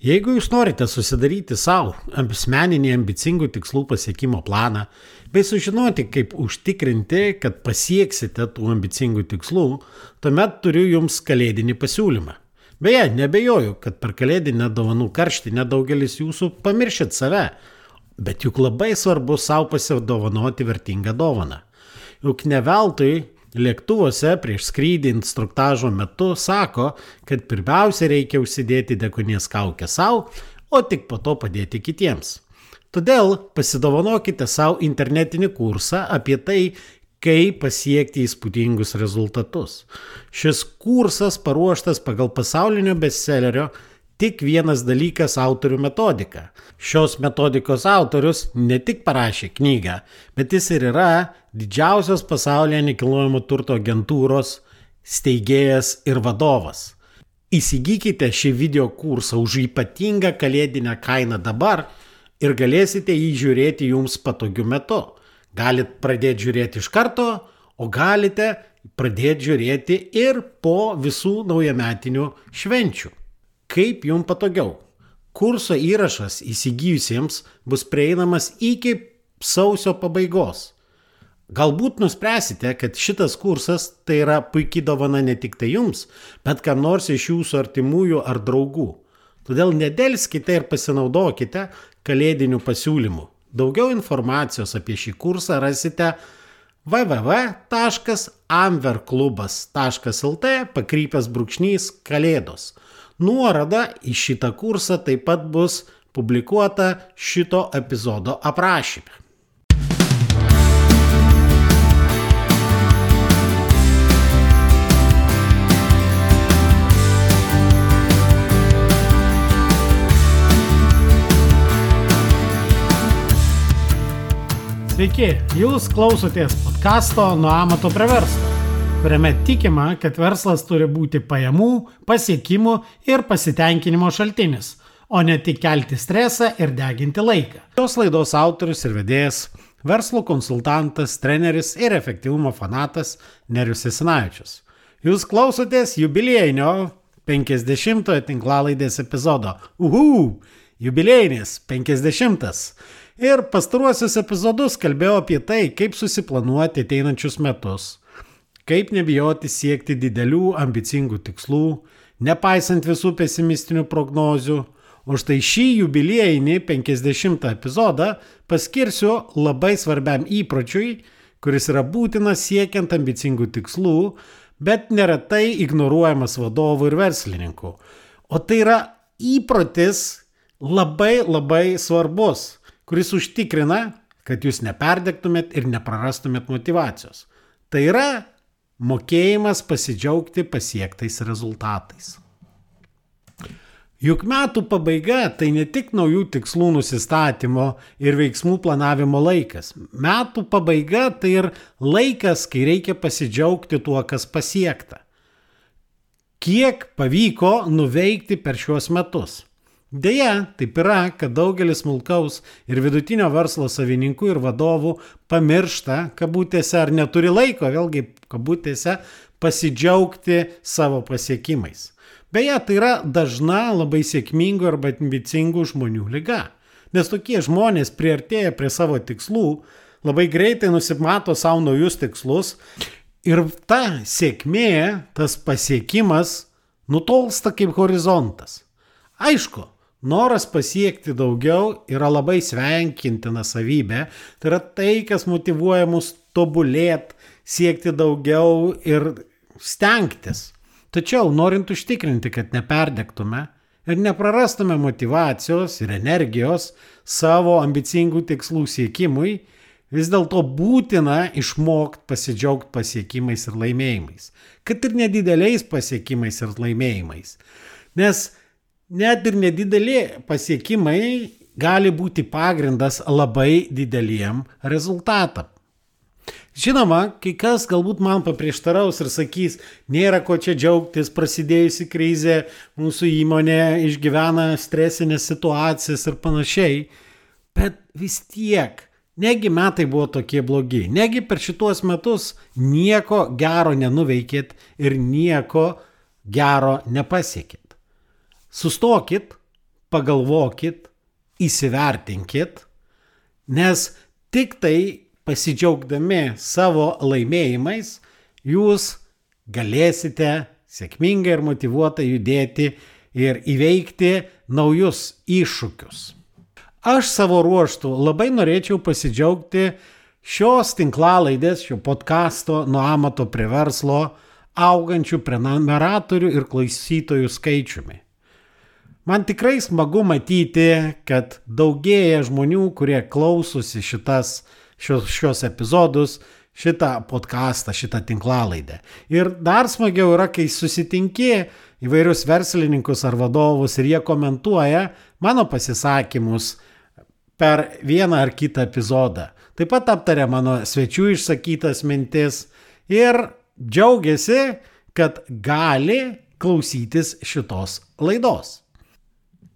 Jeigu jūs norite susidaryti savo asmeninį ambicingų tikslų pasiekimo planą, bei sužinoti, kaip užtikrinti, kad pasieksite tų ambicingų tikslų, tuomet turiu jums kalėdinį pasiūlymą. Beje, nebejoju, kad per kalėdinę dovanų karštinę daugelis jūsų pamiršit save, bet juk labai svarbu savo pasidovanoti vertingą dovaną. Juk ne veltui lėktuvuose prieš skrydį instruktažo metu sako, kad pirmiausia reikia užsidėti dekonės kaukę savo, o tik po to padėti kitiems. Todėl pasidovanokite savo internetinį kursą apie tai, kaip pasiekti įspūdingus rezultatus. Šis kursas paruoštas pagal pasaulinio bestsellerio tik vienas dalykas autorių metodika. Šios metodikos autorius ne tik parašė knygą, bet jis ir yra didžiausios pasaulyje nekilnojamo turto agentūros steigėjas ir vadovas. Įsigykite šį video kursą už ypatingą kalėdinę kainą dabar ir galėsite jį žiūrėti jums patogiu metu. Galit pradėti žiūrėti iš karto, o galite pradėti žiūrėti ir po visų naujametinių švenčių kaip jums patogiau. Kurso įrašas įsigijusiems bus prieinamas iki sausio pabaigos. Galbūt nuspręsite, kad šitas kursas tai yra puikiai dovana ne tik tai jums, bet kam nors iš jūsų artimųjų ar draugų. Todėl nedelskite ir pasinaudokite kalėdiniu pasiūlymu. Daugiau informacijos apie šį kursą rasite www.amverklubas.lt pakrypęs brūkšnys kalėdos. Nuoroda į šitą kursą taip pat bus publikuota šito epizodo aprašyme. Sveiki, jūs klausotės podkasto nuo amato prie verslo kuriame tikima, kad verslas turi būti pajamų, pasiekimų ir pasitenkinimo šaltinis, o ne tik kelti stresą ir deginti laiką. Šios laidos autorius ir vedėjas - verslo konsultantas, treneris ir efektyvumo fanatas Nerius Esinavičius. Jūs klausotės jubiliejinio 50-ojo tinklalaidės epizodo. Uhu! Jubiliejinis 50. Ir pastaruosius epizodus kalbėjau apie tai, kaip susiplanuoti ateinančius metus Kaip nebijoti siekti didelių ambicingų tikslų, nepaisant visų pesimistinių prognozių. O štai šį jubiliejinį 50 epizodą paskirsiu labai svarbiam įpročiui, kuris yra būtinas siekiant ambicingų tikslų, bet neretai ignoruojamas vadovų ir verslininkų. O tai yra įprotis labai labai svarbus, kuris užtikrina, kad jūs neperdegtumėt ir neprarastumėt motivacijos. Tai yra mokėjimas pasidžiaugti pasiektais rezultatais. Juk metų pabaiga tai ne tik naujų tikslų nusistatymo ir veiksmų planavimo laikas. Metų pabaiga tai ir laikas, kai reikia pasidžiaugti tuo, kas pasiekta. Kiek pavyko nuveikti per šiuos metus? Deja, taip yra, kad daugelis smulkaus ir vidutinio verslo savininkų ir vadovų pamiršta, kabutėse, ar neturi laiko, vėlgi, kabutėse, pasidžiaugti savo pasiekimais. Beje, tai yra dažna labai sėkmingų arba ambicingų žmonių lyga. Nes tokie žmonės priartėja prie savo tikslų, labai greitai nusimato savo naujus tikslus ir ta sėkmė, tas pasiekimas nutolsta kaip horizontas. Aišku, Noras pasiekti daugiau yra labai sveikintina savybė. Tai yra tai, kas motivuoja mus tobulėti, siekti daugiau ir stengtis. Tačiau norint užtikrinti, kad neperdegtume ir neprarastume motivacijos ir energijos savo ambicingų tikslų siekimui, vis dėlto būtina išmokti pasidžiaugti pasiekimais ir laimėjimais. Kad ir nedideliais pasiekimais ir laimėjimais. Nes net ir nedideli pasiekimai gali būti pagrindas labai dideliem rezultatam. Žinoma, kai kas galbūt man paprieštaraus ir sakys, nėra ko čia džiaugtis, prasidėjusi krizė, mūsų įmonė išgyvena stresinės situacijas ir panašiai, bet vis tiek, negi metai buvo tokie blogi, negi per šituos metus nieko gero nenuveikėt ir nieko gero nepasiekėt. Sustokit, pagalvokit, įsivertinkit, nes tik tai pasidžiaugdami savo laimėjimais jūs galėsite sėkmingai ir motivuotai judėti ir įveikti naujus iššūkius. Aš savo ruoštų labai norėčiau pasidžiaugti šios tinklalaidės, šio podkasto nuo amato prie verslo augančių prenumeratorių ir klausytojų skaičiumi. Man tikrai smagu matyti, kad daugėja žmonių, kurie klausosi šitas, šios, šios epizodus, šitą podcastą, šitą tinklalaidę. Ir dar smagiau yra, kai susitinki įvairius verslininkus ar vadovus ir jie komentuoja mano pasisakymus per vieną ar kitą epizodą. Taip pat aptarė mano svečių išsakytas mintis ir džiaugiasi, kad gali klausytis šitos laidos.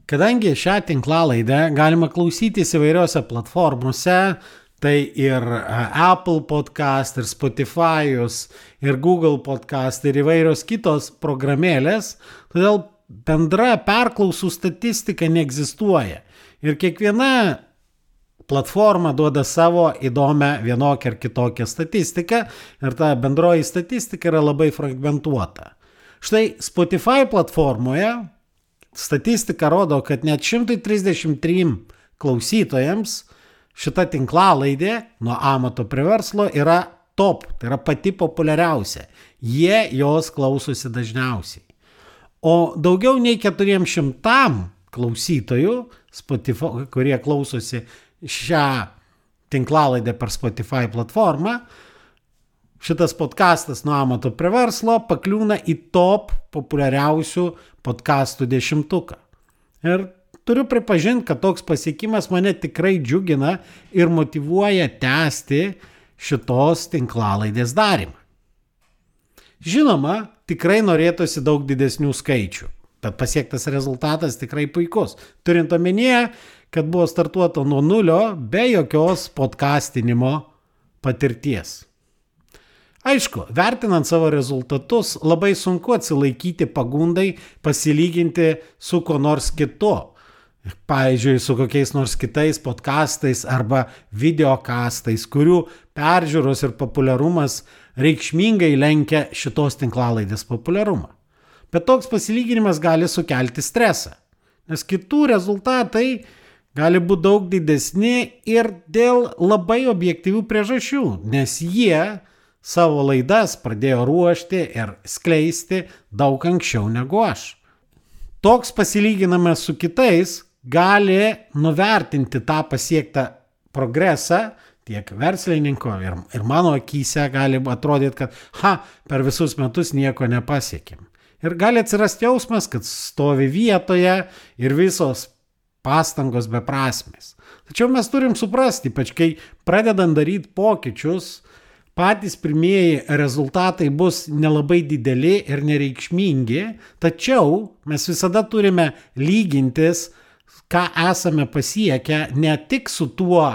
Kadangi šią tinklalaidę galima klausytis įvairiose platformose, tai ir e, Apple podcast, ir Spotify'us, ir Google podcast, ir įvairios kitos programėlės, todėl bendra perklausų statistika neegzistuoja. Ir kiekviena platforma duoda savo įdomią vienokią ar kitokią statistiką ir ta bendroji statistika yra labai fragmentuota. Štai Spotify platformoje statistika rodo, kad net 133 klausytojams šita tinklalaidė nuo amato prie verslo yra top, tai yra pati populiariausia. Jie jos klausosi dažniausiai. O daugiau nei 400 klausytojų, Spotify, kurie klausosi šią tinklalaidę per Spotify platformą, šitas podcastas nuo amato prie verslo pakliūna į top populiariausių podcastų dešimtuką. Ir turiu pripažinti, kad toks pasiekimas mane tikrai džiugina ir motivuoja tęsti šitos tinklalaidės darimą. Žinoma, tikrai norėtųsi daug didesnių skaičių, bet pasiektas rezultatas tikrai puikus. Turint omenyje, kad buvo startuota nuo nulio be jokios podcastinimo patirties. Aišku, vertinant savo rezultatus, labai sunku atsilaikyti pagundai pasilyginti su kuo nors kitu. Pavyzdžiui, su kokiais nors kitais podkastais arba videokastais, kurių peržiūros ir populiarumas reikšmingai lenkia šitos tinklalaidės populiarumą. Bet toks pasilyginimas gali sukelti stresą, nes kitų rezultatai gali būti daug didesni ir dėl labai objektyvių priežasčių, nes jie savo laidas pradėjo ruošti ir skleisti daug anksčiau negu aš. Toks pasilyginamas su kitais gali nuvertinti tą pasiektą progresą, tiek verslininko ir, ir mano akise gali atrodyti, kad, ha, per visus metus nieko nepasiekėm. Ir gali atsirasti jausmas, kad stovi vietoje ir visos pastangos beprasmės. Tačiau mes turim suprasti, ypač kai pradedam daryti pokyčius, patys pirmieji rezultatai bus nelabai dideli ir nereikšmingi, tačiau mes visada turime lygintis, ką esame pasiekę, ne tik su tuo,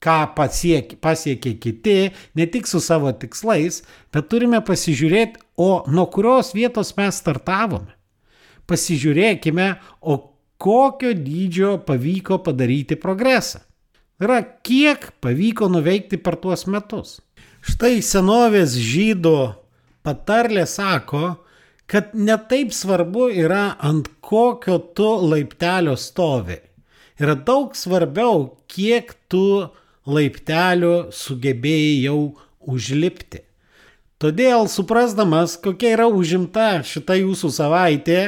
ką pasiekė, pasiekė kiti, ne tik su savo tikslais, bet turime pasižiūrėti, o nuo kurios vietos mes startavome. Pasižiūrėkime, o kokio dydžio pavyko padaryti progresą. Yra kiek pavyko nuveikti per tuos metus. Štai senovės žydų patarlė sako, kad netaip svarbu yra ant kokio tu laiptelio stovi. Yra daug svarbiau, kiek tu laiptelių sugebėjai jau užlipti. Todėl suprasdamas, kokia yra užimta šita jūsų savaitė,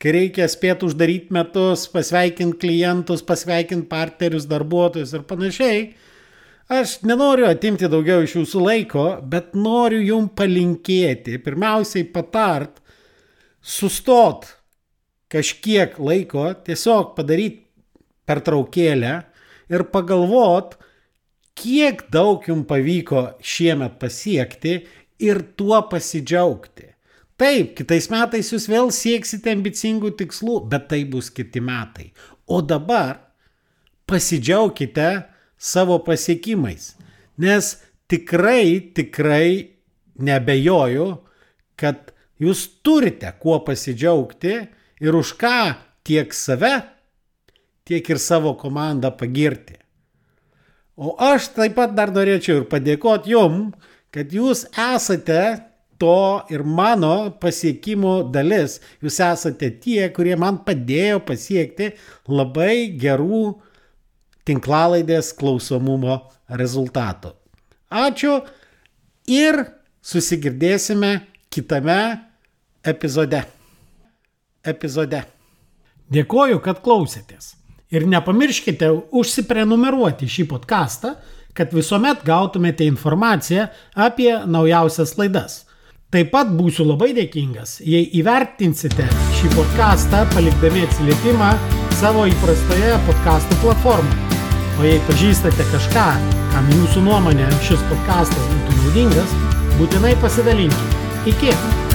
kai reikia spėti uždaryti metus, pasveikinti klientus, pasveikinti partnerius, darbuotojus ir panašiai. Aš nenoriu atimti daugiau iš jūsų laiko, bet noriu jums palinkėti, pirmiausiai patart, sustot kažkiek laiko, tiesiog padaryti pertraukėlę ir pagalvot, kiek daug jums pavyko šiemet pasiekti ir tuo pasidžiaugti. Taip, kitais metais jūs vėl sieksite ambicingų tikslų, bet tai bus kiti metai. O dabar pasidžiaugkite savo pasiekimais, nes tikrai, tikrai nebejoju, kad jūs turite kuo pasidžiaugti ir už ką tiek save, tiek ir savo komandą pagirti. O aš taip pat dar norėčiau ir padėkoti jum, kad jūs esate to ir mano pasiekimo dalis. Jūs esate tie, kurie man padėjo pasiekti labai gerų tinklalaidės klausomumo rezultatų. Ačiū ir susigirdėsime kitame epizode. Epizode. Dėkoju, kad klausėtės. Ir nepamirškite užsiprenumeruoti šį podcastą, kad visuomet gautumėte informaciją apie naujausias laidas. Taip pat būsiu labai dėkingas, jei įvertinsite šį podcastą palikdami atsiliepimą savo įprastoje podcastų platformoje. O jei pažįstate kažką, kam jūsų nuomonė šis podcastas būtų naudingas, būtinai pasidalinkite. Iki!